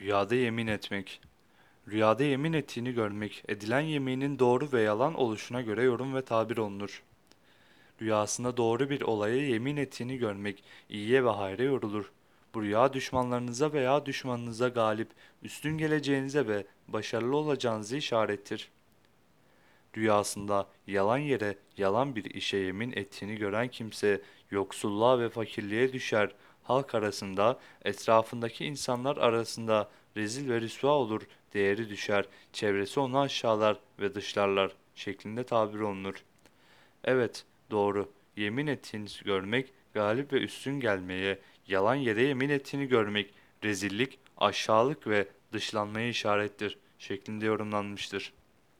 Rüyada yemin etmek. Rüyada yemin ettiğini görmek, edilen yeminin doğru ve yalan oluşuna göre yorum ve tabir olunur. Rüyasında doğru bir olaya yemin ettiğini görmek, iyiye ve hayra yorulur. Bu rüya düşmanlarınıza veya düşmanınıza galip, üstün geleceğinize ve başarılı olacağınızı işarettir. Rüyasında yalan yere yalan bir işe yemin ettiğini gören kimse yoksulluğa ve fakirliğe düşer. Halk arasında, etrafındaki insanlar arasında rezil ve rüsva olur, değeri düşer, çevresi onu aşağılar ve dışlarlar şeklinde tabir olunur. Evet, doğru. Yemin ettiğini görmek, galip ve üstün gelmeye, yalan yere yemin ettiğini görmek, rezillik, aşağılık ve dışlanmaya işarettir şeklinde yorumlanmıştır.